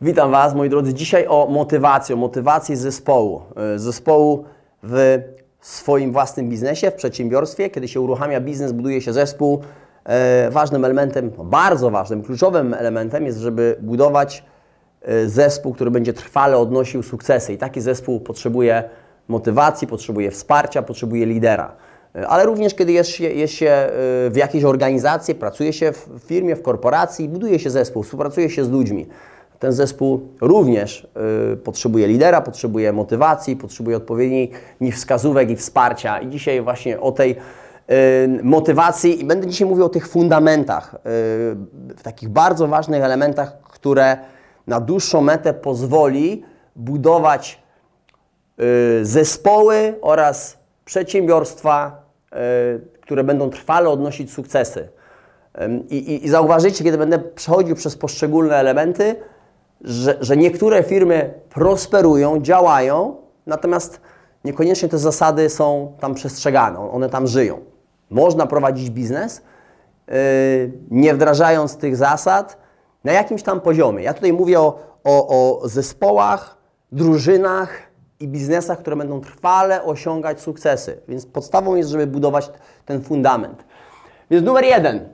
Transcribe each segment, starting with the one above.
Witam Was, moi drodzy. Dzisiaj o motywacji, o motywacji zespołu. E, Zespołu w swoim własnym biznesie, w przedsiębiorstwie. Kiedy się uruchamia biznes, buduje się zespół. e, Ważnym elementem, bardzo ważnym, kluczowym elementem jest, żeby budować e, zespół, który będzie trwale odnosił sukcesy. I taki zespół potrzebuje motywacji, potrzebuje wsparcia, potrzebuje lidera. Ale również kiedy jest się, jest się w jakiejś organizacji, pracuje się w firmie, w korporacji, buduje się zespół, współpracuje się z ludźmi. Ten zespół również y, potrzebuje lidera, potrzebuje motywacji, potrzebuje odpowiednich wskazówek i wsparcia. I dzisiaj właśnie o tej y, motywacji i będę dzisiaj mówił o tych fundamentach, y, takich bardzo ważnych elementach, które na dłuższą metę pozwoli budować y, zespoły oraz przedsiębiorstwa, y, które będą trwale odnosić sukcesy. Ym, I, i, I zauważycie, kiedy będę przechodził przez poszczególne elementy, że, że niektóre firmy prosperują, działają, natomiast niekoniecznie te zasady są tam przestrzegane, one tam żyją. Można prowadzić biznes, yy, nie wdrażając tych zasad na jakimś tam poziomie. Ja tutaj mówię o, o, o zespołach, drużynach i biznesach, które będą trwale osiągać sukcesy. Więc podstawą jest, żeby budować ten fundament. Więc numer jeden,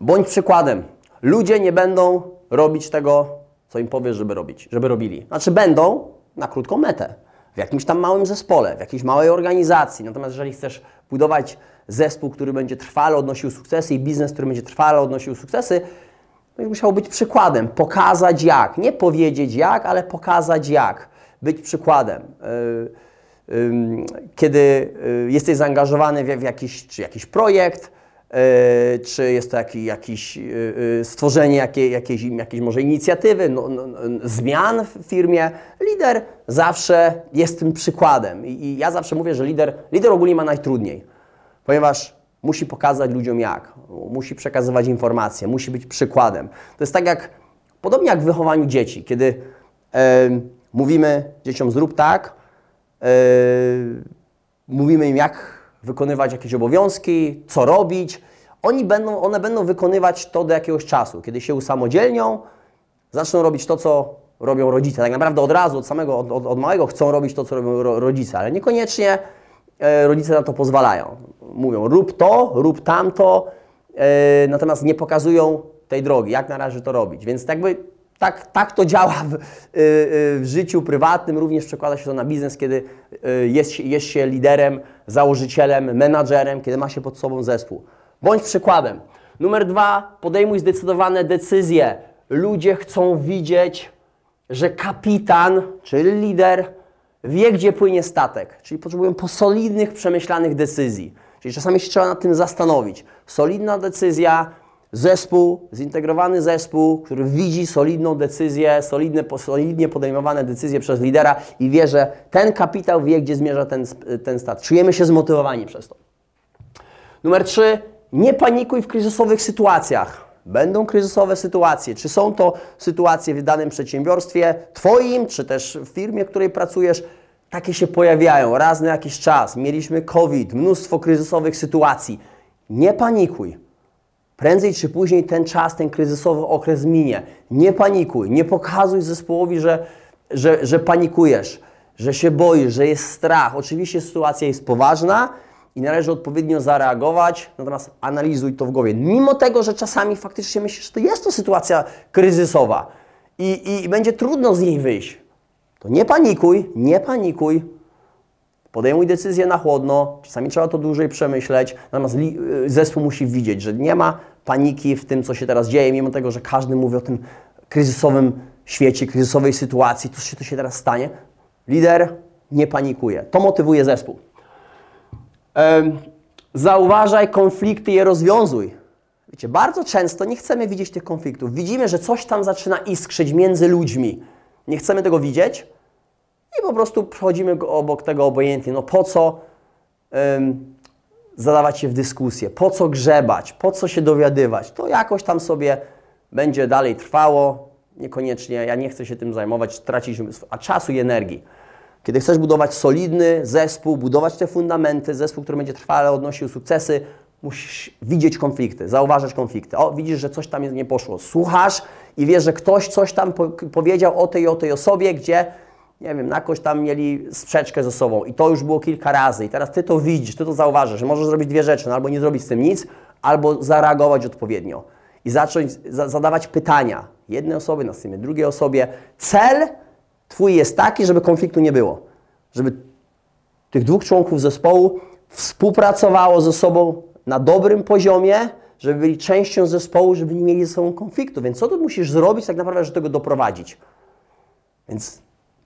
bądź przykładem. Ludzie nie będą robić tego, co im powiesz, żeby robić, żeby robili. Znaczy będą na krótką metę, w jakimś tam małym zespole, w jakiejś małej organizacji. Natomiast jeżeli chcesz budować zespół, który będzie trwale odnosił sukcesy i biznes, który będzie trwale odnosił sukcesy, no i musiał być przykładem, pokazać jak. Nie powiedzieć jak, ale pokazać jak. Być przykładem. Yy, Kiedy yy, jesteś zaangażowany w jakiś, czy jakiś projekt, czy jest to jakiś, jakiś yy, yy, stworzenie jakiej, jakiejś, jakiejś może inicjatywy, no, no, no, zmian w firmie, lider zawsze jest tym przykładem. I, I ja zawsze mówię, że lider, lider ogólnie ma najtrudniej, ponieważ musi pokazać ludziom jak, musi przekazywać informacje, musi być przykładem. To jest tak jak, podobnie jak w wychowaniu dzieci, kiedy e, mówimy dzieciom zrób tak, e, mówimy im jak wykonywać jakieś obowiązki, co robić, oni będą, one będą wykonywać to do jakiegoś czasu. Kiedy się usamodzielnią, zaczną robić to, co robią rodzice. Tak naprawdę od razu, od samego, od, od, od małego chcą robić to, co robią ro, rodzice, ale niekoniecznie e, rodzice na to pozwalają. Mówią rób to, rób tamto, e, natomiast nie pokazują tej drogi, jak należy to robić. Więc jakby tak, tak to działa w, e, w życiu prywatnym, również przekłada się to na biznes, kiedy jest, jest się liderem, założycielem, menadżerem, kiedy ma się pod sobą zespół. Bądź przykładem. Numer dwa, podejmuj zdecydowane decyzje. Ludzie chcą widzieć, że kapitan, czyli lider, wie, gdzie płynie statek. Czyli potrzebują po solidnych, przemyślanych decyzji. Czyli czasami się trzeba nad tym zastanowić. Solidna decyzja, zespół, zintegrowany zespół, który widzi solidną decyzję, solidne, solidnie podejmowane decyzje przez lidera i wie, że ten kapitał wie, gdzie zmierza ten, ten statek. Czujemy się zmotywowani przez to. Numer trzy, nie panikuj w kryzysowych sytuacjach. Będą kryzysowe sytuacje. Czy są to sytuacje w danym przedsiębiorstwie Twoim, czy też w firmie, w której pracujesz? Takie się pojawiają raz na jakiś czas. Mieliśmy COVID, mnóstwo kryzysowych sytuacji. Nie panikuj. Prędzej czy później ten czas, ten kryzysowy okres minie. Nie panikuj, nie pokazuj zespołowi, że, że, że panikujesz, że się boisz, że jest strach. Oczywiście sytuacja jest poważna i należy odpowiednio zareagować, natomiast analizuj to w głowie. Mimo tego, że czasami faktycznie myślisz, że to jest to sytuacja kryzysowa i, i, będzie trudno z niej wyjść, to nie panikuj, nie panikuj, Podejmuj decyzję na chłodno, czasami trzeba to dłużej przemyśleć, natomiast y, zespół musi widzieć, że nie ma paniki w tym, co się teraz dzieje, mimo tego, że każdy mówi o tym kryzysowym świecie, kryzysowej sytuacji, co się, to się teraz stanie. Lider nie panikuje. To motywuje zespół. Zauważaj konflikty i je rozwiązuj. Wiecie, bardzo często nie chcemy widzieć tych konfliktów. Widzimy, że coś tam zaczyna iskrzyć między ludźmi. Nie chcemy tego widzieć, i po prostu przechodzimy obok tego obojętnie. No po co ym, zadawać się w dyskusję? Po co grzebać? Po co się dowiadywać? To jakoś tam sobie będzie dalej trwało. Niekoniecznie, ja nie chcę się tym zajmować, tracić czasu i energii. Kiedy chcesz budować solidny zespół, budować te fundamenty, zespół, który będzie trwale odnosił sukcesy, musisz widzieć konflikty, zauważać konflikty. O, widzisz, że coś tam nie poszło. Słuchasz i wiesz, że ktoś coś tam po powiedział o tej o tej osobie, gdzie nie wiem, jakoś tam mieli sprzeczkę ze sobą i to już było kilka razy i teraz Ty to widzisz, Ty to zauważasz, że możesz zrobić dwie rzeczy, no albo nie zrobić z tym nic, albo zareagować odpowiednio i zacząć za zadawać pytania jednej osoby, następnie drugiej osobie. Cel Twój jest taki, żeby konfliktu nie było, żeby tych dwóch członków zespołu współpracowało ze sobą na dobrym poziomie, żeby byli częścią zespołu, żeby nie mieli ze sobą konfliktu. Więc co tu musisz zrobić tak naprawdę, żeby tego doprowadzić? Więc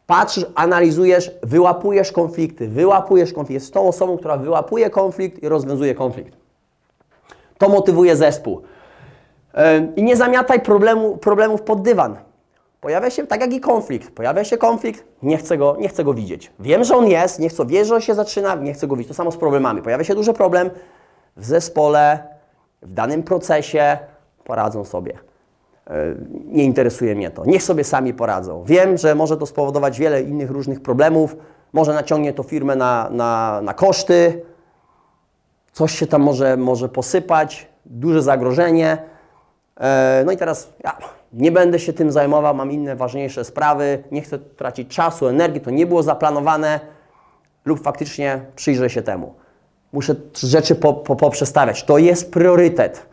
patrzysz, analizujesz, wyłapujesz konflikty, wyłapujesz konflikt. Jest tą osobą, która wyłapuje konflikt i rozwiązuje konflikt. To motywuje zespół. I nie zamiataj problemu, problemów pod dywan. Pojawia się, tak jak i konflikt, pojawia się konflikt, nie chcę, go, nie chcę go widzieć. Wiem, że on jest, nie chcę, wie, że on się zaczyna, nie chcę go widzieć. To samo z problemami. Pojawia się duży problem w zespole, w danym procesie, poradzą sobie. E, nie interesuje mnie to. Niech sobie sami poradzą. Wiem, że może to spowodować wiele innych różnych problemów, może naciągnie to firmę na, na, na koszty, coś się tam może, może posypać, duże zagrożenie. E, no i teraz ja nie będę się tym zajmował, mam inne ważniejsze sprawy, nie chcę tracić czasu, energii, to nie było zaplanowane lub faktycznie przyjrzę się temu. Muszę rzeczy po, po, poprzestawiać. To jest priorytet.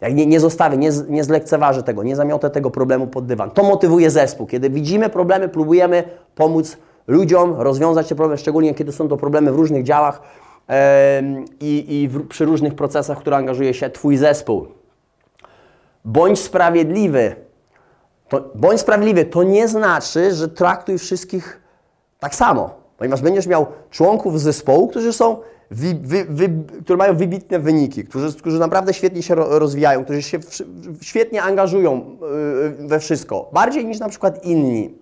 Jak nie, nie zostawię, nie, nie zlekceważę tego, nie zamiotę tego problemu pod dywan. To motywuje zespół. Kiedy widzimy problemy, próbujemy pomóc ludziom rozwiązać te problemy, szczególnie kiedy są to problemy w różnych działach yy, i, w, przy różnych procesach, w które angażuje się Twój zespół. Bądź sprawiedliwy. To, bądź sprawiedliwy to nie znaczy, że traktuj wszystkich tak samo, ponieważ będziesz miał członków zespołu, którzy są które mają wybitne wyniki, którzy, którzy naprawdę świetnie się rozwijają, którzy się w, świetnie angażują yy, we wszystko, bardziej niż na przykład inni.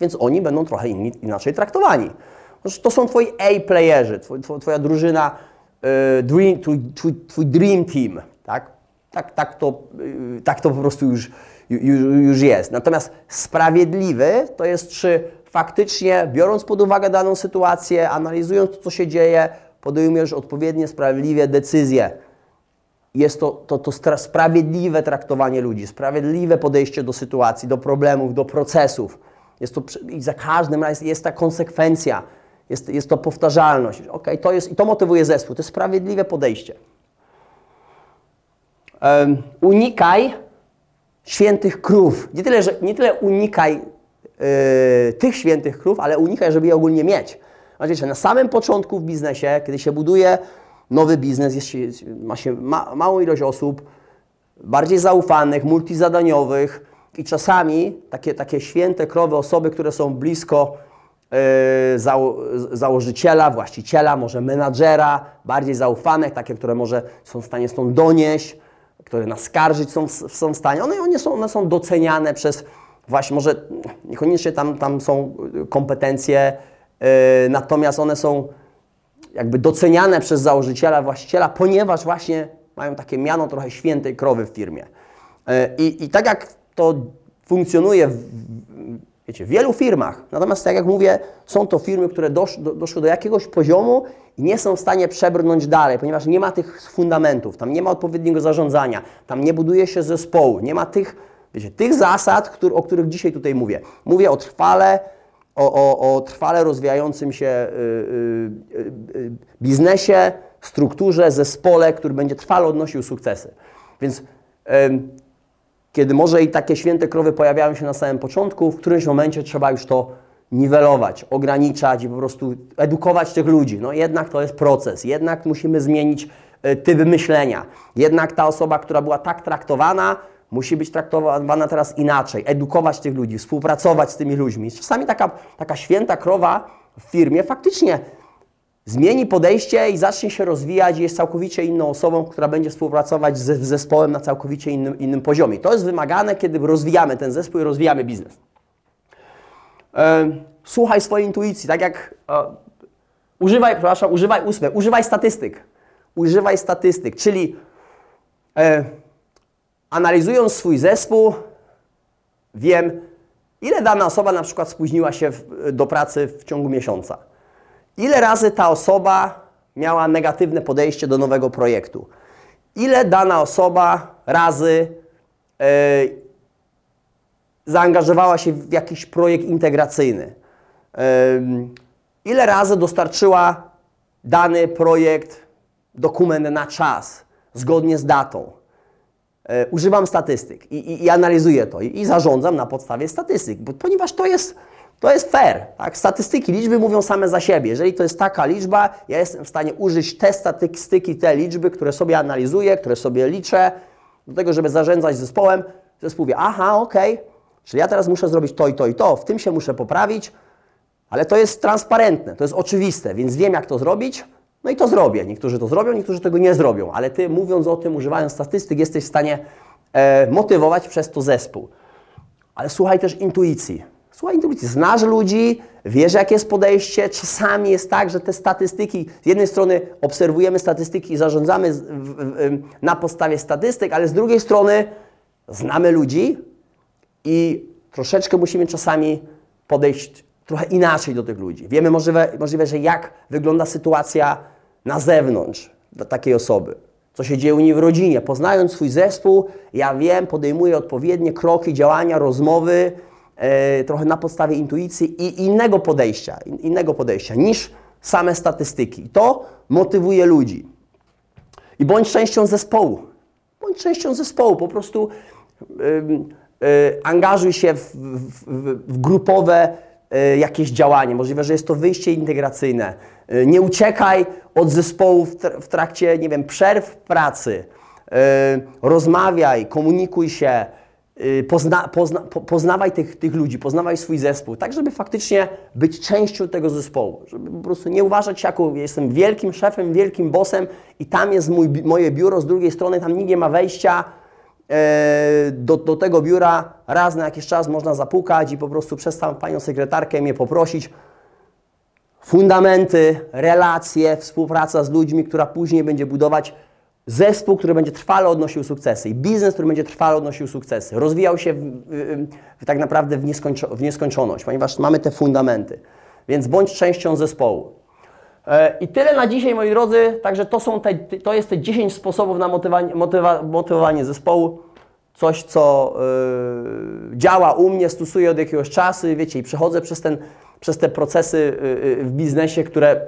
Więc oni będą trochę inni, inaczej traktowani. To są twoi A-playerzy, twoj, twoja drużyna, yy, dream, twój, twój, twój dream team, tak? Tak, tak, to, yy, tak to po prostu już już, jest. Natomiast sprawiedliwy to jest, czy faktycznie, biorąc pod uwagę daną sytuację, analizując to, co się dzieje, podejmujesz odpowiednie, sprawiedliwie decyzje. Jest to, to, to sprawiedliwe traktowanie ludzi, sprawiedliwe podejście do sytuacji, do problemów, do procesów. Jest to, I za każdym razem jest ta konsekwencja, jest, jest to powtarzalność. Okay, to jest, I to motywuje zespół. To jest sprawiedliwe podejście. Um, unikaj świętych krów. Nie tyle, że, nie tyle unikaj yy, tych świętych krów, ale unikaj, żeby je ogólnie mieć. Znaczy, na samym początku w biznesie, kiedy się buduje nowy biznes, jest, ma się ma, małą ilość osób, bardziej zaufanych, multizadaniowych i czasami takie, takie święte krowy, osoby, które są blisko yy, zało, założyciela, właściciela, może menadżera, bardziej zaufanych, takie, które może są w stanie stąd donieść, które naskarżyć są, są w stanie, one, one, są, one są doceniane przez właśnie, może niekoniecznie tam, tam są kompetencje, yy, natomiast one są jakby doceniane przez założyciela, właściciela, ponieważ właśnie mają takie miano trochę świętej krowy w firmie. Yy, I, I tak jak to funkcjonuje w, wiecie, w wielu firmach, natomiast tak jak mówię, są to firmy, które dosz, do, doszły do jakiegoś poziomu i nie są w stanie przebrnąć dalej, ponieważ nie ma tych fundamentów, tam nie ma odpowiedniego zarządzania, tam nie buduje się zespołu, nie ma tych, wiecie, tych zasad, który, o których dzisiaj tutaj mówię. Mówię o trwale, o, o, o trwale rozwijającym się yy, yy, yy, biznesie, strukturze, zespole, który będzie trwale odnosił sukcesy. Więc kiedy może i takie święte krowy pojawiają się na samym początku, w którymś momencie trzeba już to niwelować, ograniczać i po prostu edukować tych ludzi. No jednak to jest proces, jednak musimy zmienić e, typ myślenia. Jednak ta osoba, która była tak traktowana, musi być traktowana teraz inaczej. Edukować tych ludzi, współpracować z tymi ludźmi. Czasami taka, taka święta krowa w firmie faktycznie zmieni podejście i zacznie się rozwijać i jest całkowicie inną osobą, która będzie współpracować z zespołem na całkowicie innym, innym poziomie. To jest wymagane, kiedy rozwijamy ten zespół i rozwijamy biznes. słuchaj swojej intuicji, tak jak używaj, przepraszam, używaj ósme, używaj statystyk. Używaj statystyk, czyli analizując swój zespół, wiem, ile dana osoba na przykład spóźniła się do pracy w ciągu miesiąca Ile razy ta osoba miała negatywne podejście do nowego projektu? Ile dana osoba razy yy, zaangażowała się w jakiś projekt integracyjny? Ile razy dostarczyła dany projekt, dokument na czas, zgodnie z datą? E, używam statystyk i, i, i analizuję to i, i, zarządzam na podstawie statystyk, bo, ponieważ to jest, to jest fair. Tak? Statystyki, liczby mówią same za siebie. Jeżeli to jest taka liczba, ja jestem w stanie użyć te statystyki, te liczby, które sobie analizuję, które sobie liczę, do tego, żeby zarządzać zespołem. Zespół wie, aha, okej, okay, czyli ja teraz muszę zrobić to i to i to, w tym się muszę poprawić, ale to jest transparentne, to jest oczywiste, więc wiem, jak to zrobić, no i to zrobię. Niektórzy to zrobią, niektórzy tego nie zrobią, ale ty mówiąc o tym, używając statystyk, jesteś w stanie e, motywować przez to zespół. Ale słuchaj też intuicji. Słuchaj intuicji. Znasz ludzi, wiesz, jakie jest podejście. Czasami jest tak, że te statystyki, z jednej strony obserwujemy statystyki i zarządzamy w, w, na podstawie statystyk, ale z drugiej strony znamy ludzi i troszeczkę musimy czasami podejść trochę inaczej do tych ludzi. Wiemy możliwe, możliwe że jak wygląda sytuacja na zewnątrz dla takiej osoby. Co się dzieje u niej w rodzinie. Poznając swój zespół, ja wiem, podejmuję odpowiednie kroki, działania, rozmowy, trochę na podstawie intuicji i innego podejścia, in, innego podejścia niż same statystyki. To motywuje ludzi. I bądź częścią zespołu. Bądź częścią zespołu. Po prostu y, angażuj się w, w, w grupowe y, jakieś działanie. Możliwe, że jest to wyjście integracyjne Y, nie uciekaj od zespołu w trakcie, nie wiem, przerw pracy. Y, rozmawiaj, komunikuj się, pozna, pozna, poznawaj tych, tych ludzi, poznawaj swój zespół, tak żeby faktycznie być częścią tego zespołu. Żeby po prostu nie uważać się jako jestem wielkim szefem, wielkim bossem i tam jest mój, moje biuro, z drugiej strony tam nikt nie ma wejścia. Do, do tego biura raz na jakiś czas można zapukać i po prostu przez tam panią sekretarkę mnie poprosić, fundamenty, relacje, współpraca z ludźmi, która później będzie budować zespół, który będzie trwale odnosił sukcesy i biznes, który będzie trwale odnosił sukcesy. Rozwijał się w, w, tak naprawdę w, nieskończo, w nieskończoność, ponieważ mamy te fundamenty. Więc bądź częścią zespołu. E, I tyle na dzisiaj, moi drodzy. Także to, są te, to jest te 10 sposobów na motywowanie, motywa, motywowanie zespołu. Coś, co yy, działa u mnie, stosuję od jakiegoś czasu, wiecie, i przechodzę przez ten przez te procesy y, w biznesie, które,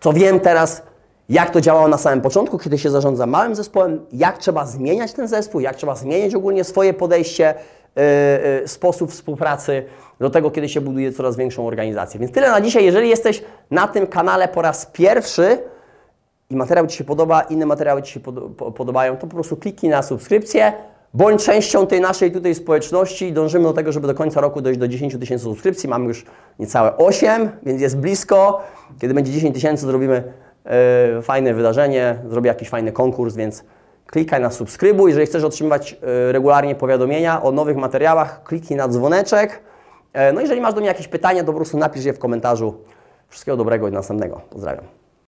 co wiem teraz, jak to działało na samym początku, kiedy się zarządza małym zespołem, jak trzeba zmieniać ten zespół, jak trzeba zmieniać ogólnie swoje podejście, yy, sposób współpracy do tego, kiedy się buduje coraz większą organizację. Więc tyle na dzisiaj. Jeżeli jesteś na tym kanale po raz pierwszy i materiał Ci się podoba, inne materiały Ci się podobają, to po prostu kliknij na subskrypcję. Bądź częścią tej naszej tutaj społeczności. Dążymy do tego, żeby do końca roku dojść do 10 tysięcy subskrypcji. Mamy już niecałe 8, więc jest blisko. Kiedy będzie 10 tysięcy, zrobimy fajne wydarzenie, zrobię jakiś fajny konkurs, więc klikaj na subskrybuj. Jeżeli chcesz otrzymywać e, regularnie powiadomienia o nowych materiałach, kliknij na dzwoneczek. E, no jeżeli masz do mnie jakieś pytania, to po prostu napisz je w komentarzu. Wszystkiego dobrego i następnego. Pozdrawiam.